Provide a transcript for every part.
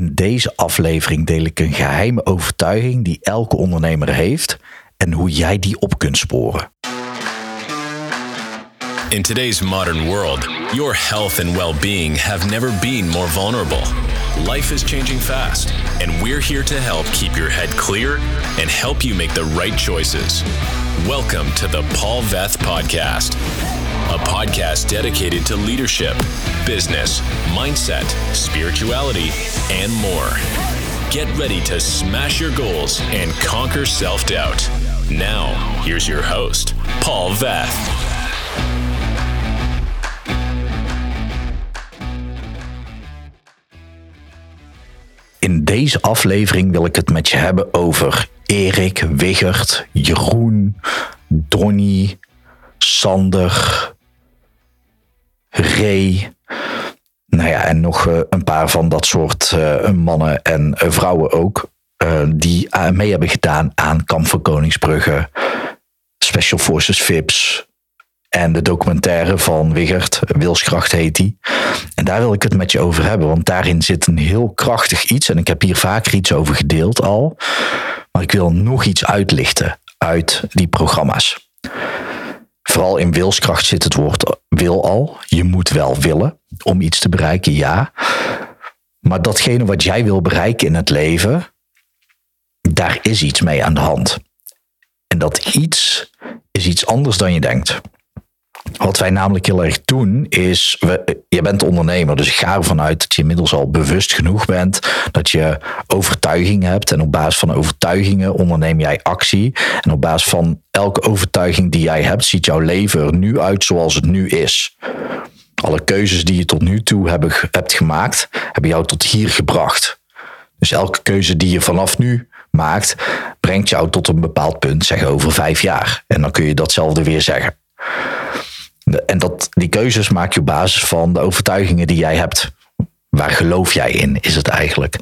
In deze aflevering deel ik een geheime overtuiging die elke ondernemer heeft en hoe jij die op kunt sporen. In today's modern world, your health and well being have never been more vulnerable. Life is changing fast, and we're here to help keep your head clear and help you make the right choices. Welcome to the Paul Veth Podcast, a podcast dedicated to leadership, business, mindset, spirituality, and more. Get ready to smash your goals and conquer self doubt. Now, here's your host, Paul Veth. In deze aflevering wil ik het met je hebben over Erik, Wigert, Jeroen, Donny, Sander, Ray. Nou ja, en nog eh, een paar van dat soort uh, mannen en uh, vrouwen ook. die mee hebben gedaan aan Kamp van Koningsbrugge, Special Forces VIPs, en de documentaire van Wigert, Wilskracht heet die. En daar wil ik het met je over hebben, want daarin zit een heel krachtig iets. En ik heb hier vaker iets over gedeeld al. Maar ik wil nog iets uitlichten uit die programma's. Vooral in wilskracht zit het woord wil al. Je moet wel willen om iets te bereiken, ja. Maar datgene wat jij wil bereiken in het leven, daar is iets mee aan de hand. En dat iets is iets anders dan je denkt. Wat wij namelijk heel erg doen is, we, je bent ondernemer, dus ik ga ervan uit dat je inmiddels al bewust genoeg bent, dat je overtuiging hebt en op basis van overtuigingen onderneem jij actie. En op basis van elke overtuiging die jij hebt, ziet jouw leven er nu uit zoals het nu is. Alle keuzes die je tot nu toe hebt gemaakt, hebben jou tot hier gebracht. Dus elke keuze die je vanaf nu maakt, brengt jou tot een bepaald punt, zeg over vijf jaar. En dan kun je datzelfde weer zeggen. En dat, die keuzes maak je op basis van de overtuigingen die jij hebt. Waar geloof jij in, is het eigenlijk.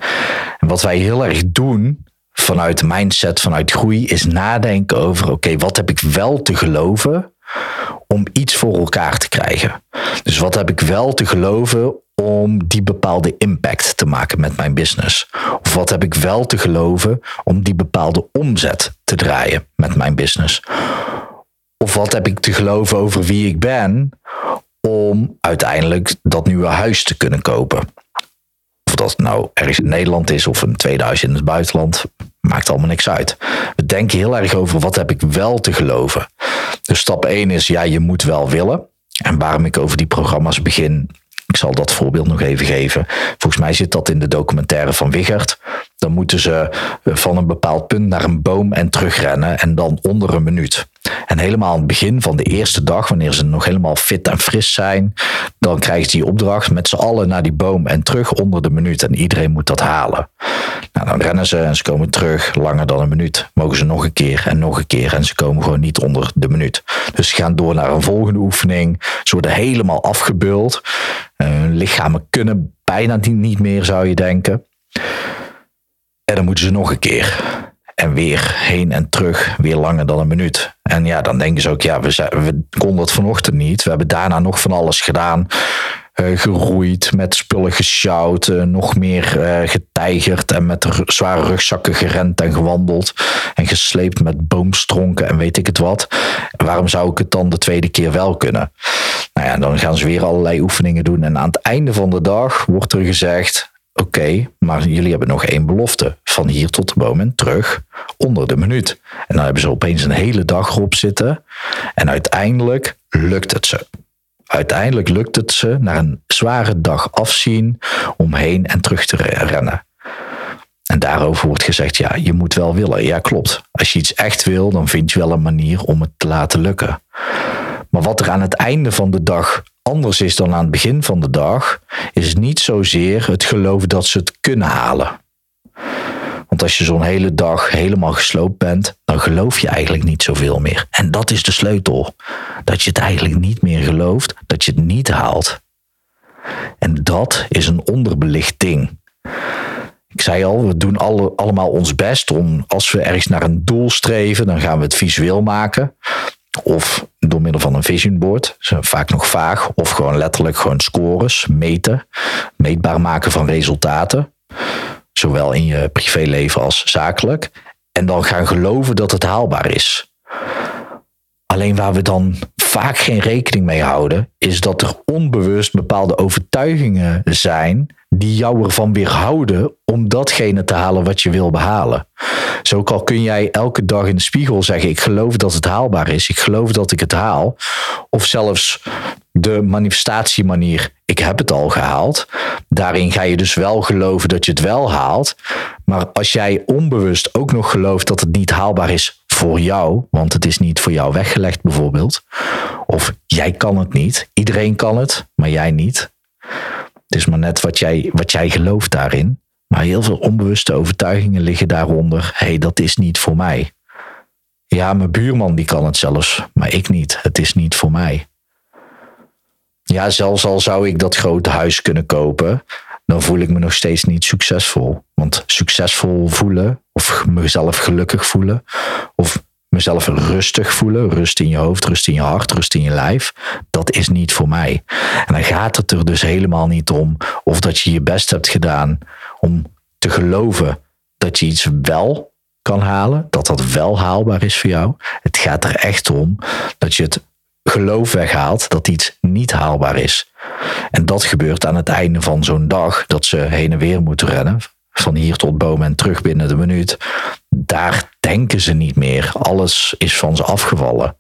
En wat wij heel erg doen vanuit mindset, vanuit groei, is nadenken over: oké, wat heb ik wel te geloven om iets voor elkaar te krijgen? Dus wat heb ik wel te geloven om die bepaalde impact te maken met mijn business? Of wat heb ik wel te geloven om die bepaalde omzet te draaien met mijn business? Of wat heb ik te geloven over wie ik ben om uiteindelijk dat nieuwe huis te kunnen kopen? Of dat nou ergens in Nederland is of een 2000 in het buitenland, maakt allemaal niks uit. We denken heel erg over wat heb ik wel te geloven. Dus stap 1 is ja, je moet wel willen. En waarom ik over die programma's begin, ik zal dat voorbeeld nog even geven. Volgens mij zit dat in de documentaire van Wigert. Dan moeten ze van een bepaald punt naar een boom en terugrennen en dan onder een minuut. En helemaal aan het begin van de eerste dag, wanneer ze nog helemaal fit en fris zijn, dan krijgen ze die opdracht met z'n allen naar die boom en terug onder de minuut. En iedereen moet dat halen. Nou, dan rennen ze en ze komen terug langer dan een minuut. Mogen ze nog een keer en nog een keer en ze komen gewoon niet onder de minuut. Dus ze gaan door naar een volgende oefening. Ze worden helemaal afgebeuld. Hun lichamen kunnen bijna niet meer, zou je denken. En dan moeten ze nog een keer. En weer heen en terug, weer langer dan een minuut. En ja, dan denken ze ook, ja, we, we konden het vanochtend niet. We hebben daarna nog van alles gedaan. Uh, geroeid, met spullen gesjouwd, uh, nog meer uh, getijgerd en met zware rugzakken gerend en gewandeld en gesleept met boomstronken en weet ik het wat. waarom zou ik het dan de tweede keer wel kunnen? Nou ja, dan gaan ze weer allerlei oefeningen doen en aan het einde van de dag wordt er gezegd, Oké, maar jullie hebben nog één belofte. Van hier tot de boom en terug onder de minuut. En dan hebben ze opeens een hele dag erop zitten. En uiteindelijk lukt het ze. Uiteindelijk lukt het ze na een zware dag afzien om heen en terug te rennen. En daarover wordt gezegd, ja, je moet wel willen. Ja, klopt. Als je iets echt wil, dan vind je wel een manier om het te laten lukken. Maar wat er aan het einde van de dag anders is dan aan het begin van de dag, is niet zozeer het geloof dat ze het kunnen halen. Want als je zo'n hele dag helemaal gesloopt bent, dan geloof je eigenlijk niet zoveel meer. En dat is de sleutel. Dat je het eigenlijk niet meer gelooft, dat je het niet haalt. En dat is een onderbelicht ding. Ik zei al, we doen alle, allemaal ons best om, als we ergens naar een doel streven, dan gaan we het visueel maken. Of door middel van een vision board, vaak nog vaag, of gewoon letterlijk gewoon scores, meten, meetbaar maken van resultaten. zowel in je privéleven als zakelijk, en dan gaan geloven dat het haalbaar is. Alleen waar we dan vaak geen rekening mee houden, is dat er onbewust bepaalde overtuigingen zijn die jou ervan weerhouden om datgene te halen wat je wil behalen. Zo al kun jij elke dag in de spiegel zeggen: Ik geloof dat het haalbaar is, ik geloof dat ik het haal. Of zelfs de manifestatiemanier: Ik heb het al gehaald. Daarin ga je dus wel geloven dat je het wel haalt. Maar als jij onbewust ook nog gelooft dat het niet haalbaar is voor jou, want het is niet voor jou weggelegd bijvoorbeeld. Of jij kan het niet. Iedereen kan het, maar jij niet. Het is maar net wat jij, wat jij gelooft daarin. Maar heel veel onbewuste overtuigingen liggen daaronder. Hé, hey, dat is niet voor mij. Ja, mijn buurman die kan het zelfs, maar ik niet. Het is niet voor mij. Ja, zelfs al zou ik dat grote huis kunnen kopen, dan voel ik me nog steeds niet succesvol. Want succesvol voelen, of mezelf gelukkig voelen, of mezelf rustig voelen, rust in je hoofd, rust in je hart, rust in je lijf, dat is niet voor mij. En dan gaat het er dus helemaal niet om of dat je je best hebt gedaan om te geloven dat je iets wel kan halen, dat dat wel haalbaar is voor jou. Het gaat er echt om dat je het geloof weghaalt dat iets niet haalbaar is. En dat gebeurt aan het einde van zo'n dag, dat ze heen en weer moeten rennen, van hier tot bomen en terug binnen de minuut. Daar denken ze niet meer. Alles is van ze afgevallen.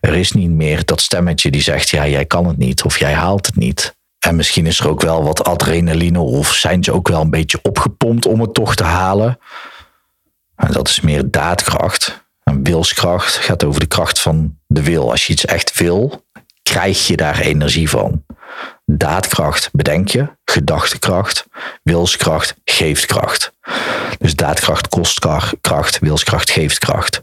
Er is niet meer dat stemmetje die zegt: ja, jij kan het niet of jij haalt het niet. En misschien is er ook wel wat adrenaline of zijn ze ook wel een beetje opgepompt om het toch te halen. En dat is meer daadkracht. En wilskracht gaat over de kracht van de wil. Als je iets echt wil, krijg je daar energie van. Daadkracht bedenk je, gedachtekracht, wilskracht geeft kracht. Dus daadkracht kost kracht, wilskracht geeft kracht.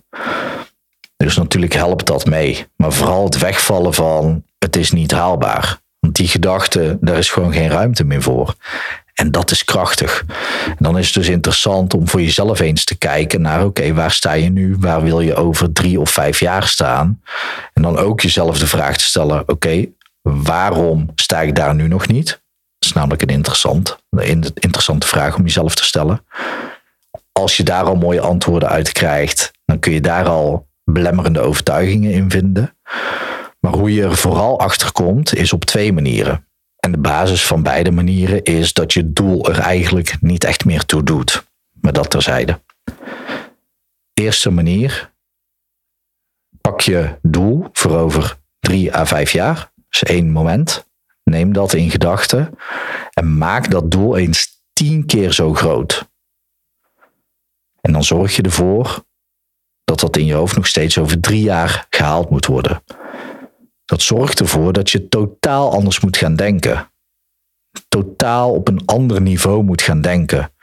Dus natuurlijk helpt dat mee. Maar vooral het wegvallen van het is niet haalbaar. Want die gedachte, daar is gewoon geen ruimte meer voor. En dat is krachtig. Dan is het dus interessant om voor jezelf eens te kijken naar, oké, waar sta je nu? Waar wil je over drie of vijf jaar staan? En dan ook jezelf de vraag te stellen, oké, waarom sta ik daar nu nog niet? Dat is namelijk een, interessant, een interessante vraag om jezelf te stellen. Als je daar al mooie antwoorden uit krijgt, dan kun je daar al belemmerende overtuigingen in vinden. Maar hoe je er vooral achter komt, is op twee manieren. En de basis van beide manieren is dat je doel er eigenlijk niet echt meer toe doet. Maar dat terzijde. Eerste manier. Pak je doel voor over drie à vijf jaar. Dus één moment. Neem dat in gedachten. En maak dat doel eens tien keer zo groot. En dan zorg je ervoor dat dat in je hoofd nog steeds over drie jaar gehaald moet worden. Dat zorgt ervoor dat je totaal anders moet gaan denken. Totaal op een ander niveau moet gaan denken.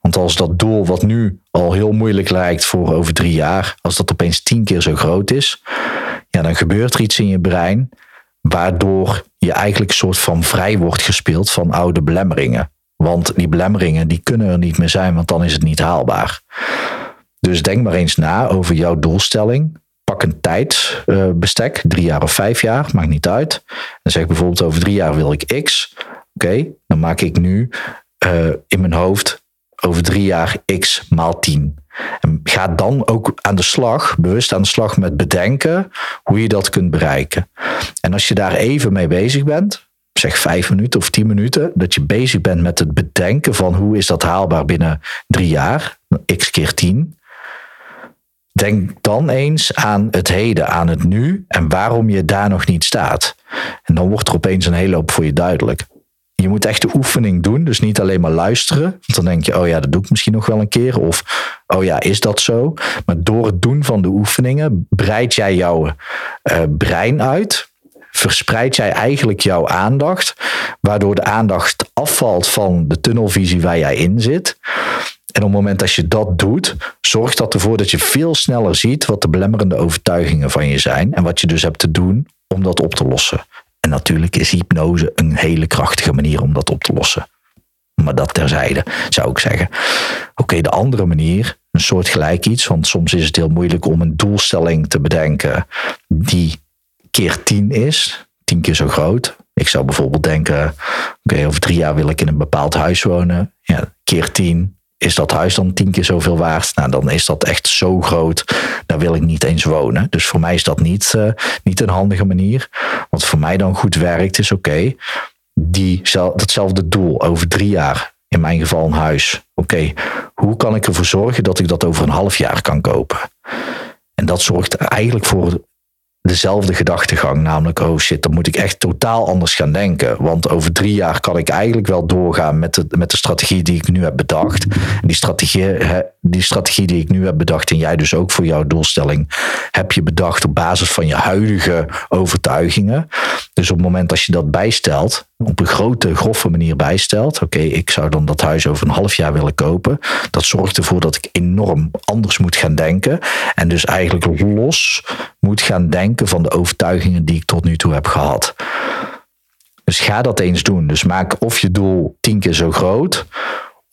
Want als dat doel, wat nu al heel moeilijk lijkt voor over drie jaar, als dat opeens tien keer zo groot is, ja, dan gebeurt er iets in je brein waardoor je eigenlijk een soort van vrij wordt gespeeld van oude belemmeringen. Want die belemmeringen die kunnen er niet meer zijn, want dan is het niet haalbaar. Dus denk maar eens na over jouw doelstelling pak een tijdsbestek, drie jaar of vijf jaar, maakt niet uit. En zeg bijvoorbeeld over drie jaar wil ik X. Oké, dan maak ik nu uh, in mijn hoofd over drie jaar X maal 10. En ga dan ook aan de slag, bewust aan de slag met bedenken hoe je dat kunt bereiken. En als je daar even mee bezig bent, zeg vijf minuten of tien minuten, dat je bezig bent met het bedenken van hoe is dat haalbaar binnen drie jaar, x keer tien. Denk dan eens aan het heden, aan het nu en waarom je daar nog niet staat. En dan wordt er opeens een hele hoop voor je duidelijk. Je moet echt de oefening doen, dus niet alleen maar luisteren. Want dan denk je, oh ja, dat doe ik misschien nog wel een keer. Of, oh ja, is dat zo? Maar door het doen van de oefeningen breid jij jouw uh, brein uit. Verspreid jij eigenlijk jouw aandacht, waardoor de aandacht afvalt van de tunnelvisie waar jij in zit. En op het moment dat je dat doet, zorgt dat ervoor dat je veel sneller ziet wat de belemmerende overtuigingen van je zijn. En wat je dus hebt te doen om dat op te lossen. En natuurlijk is hypnose een hele krachtige manier om dat op te lossen. Maar dat terzijde zou ik zeggen. Oké, de andere manier, een soort gelijk iets. Want soms is het heel moeilijk om een doelstelling te bedenken die keer tien is. Tien keer zo groot. Ik zou bijvoorbeeld denken, oké, over drie jaar wil ik in een bepaald huis wonen. Ja, keer tien is dat huis dan tien keer zoveel waard? Nou, dan is dat echt zo groot. Daar wil ik niet eens wonen. Dus voor mij is dat niet, uh, niet een handige manier. Wat voor mij dan goed werkt, is oké. die datzelfde doel over drie jaar. In mijn geval een huis. Oké, hoe kan ik ervoor zorgen dat ik dat over een half jaar kan kopen? En dat zorgt eigenlijk voor dezelfde gedachtegang. Namelijk, oh shit, dan moet ik echt totaal anders gaan denken. Want over drie jaar kan ik eigenlijk wel doorgaan met de, met de strategie die ik nu heb bedacht. En die strategie, die strategie die ik nu heb bedacht, en jij dus ook voor jouw doelstelling, heb je bedacht op basis van je huidige overtuigingen. Dus op het moment dat je dat bijstelt, op een grote, grove manier bijstelt. Oké, ik zou dan dat huis over een half jaar willen kopen. Dat zorgt ervoor dat ik enorm anders moet gaan denken. En dus eigenlijk los moet gaan denken van de overtuigingen die ik tot nu toe heb gehad. Dus ga dat eens doen. Dus maak of je doel tien keer zo groot.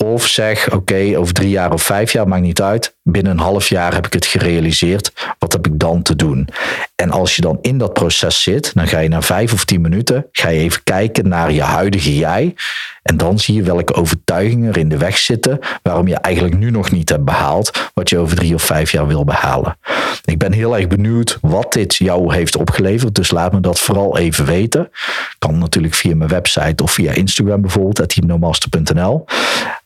Of zeg, oké, over drie jaar of vijf jaar, maakt niet uit. Binnen een half jaar heb ik het gerealiseerd. Wat heb ik dan te doen? En als je dan in dat proces zit, dan ga je na vijf of tien minuten, ga je even kijken naar je huidige jij. En dan zie je welke overtuigingen er in de weg zitten, waarom je eigenlijk nu nog niet hebt behaald, wat je over drie of vijf jaar wil behalen. Ik ben heel erg benieuwd wat dit jou heeft opgeleverd, dus laat me dat vooral even weten. Kan natuurlijk via mijn website of via Instagram bijvoorbeeld, teamnomaster.nl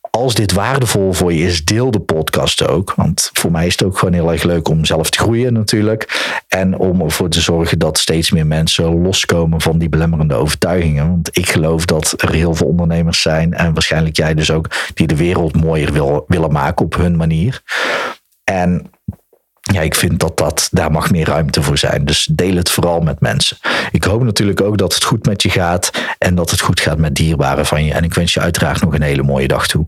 als dit waardevol voor je is, deel de podcast ook. Want voor mij is het ook gewoon heel erg leuk om zelf te groeien natuurlijk. En om ervoor te zorgen dat steeds meer mensen loskomen van die belemmerende overtuigingen. Want ik geloof dat er heel veel ondernemers zijn, en waarschijnlijk jij dus ook, die de wereld mooier wil, willen maken op hun manier. En ja, ik vind dat, dat daar mag meer ruimte voor zijn. Dus deel het vooral met mensen. Ik hoop natuurlijk ook dat het goed met je gaat en dat het goed gaat met dierbaren van je. En ik wens je uiteraard nog een hele mooie dag toe.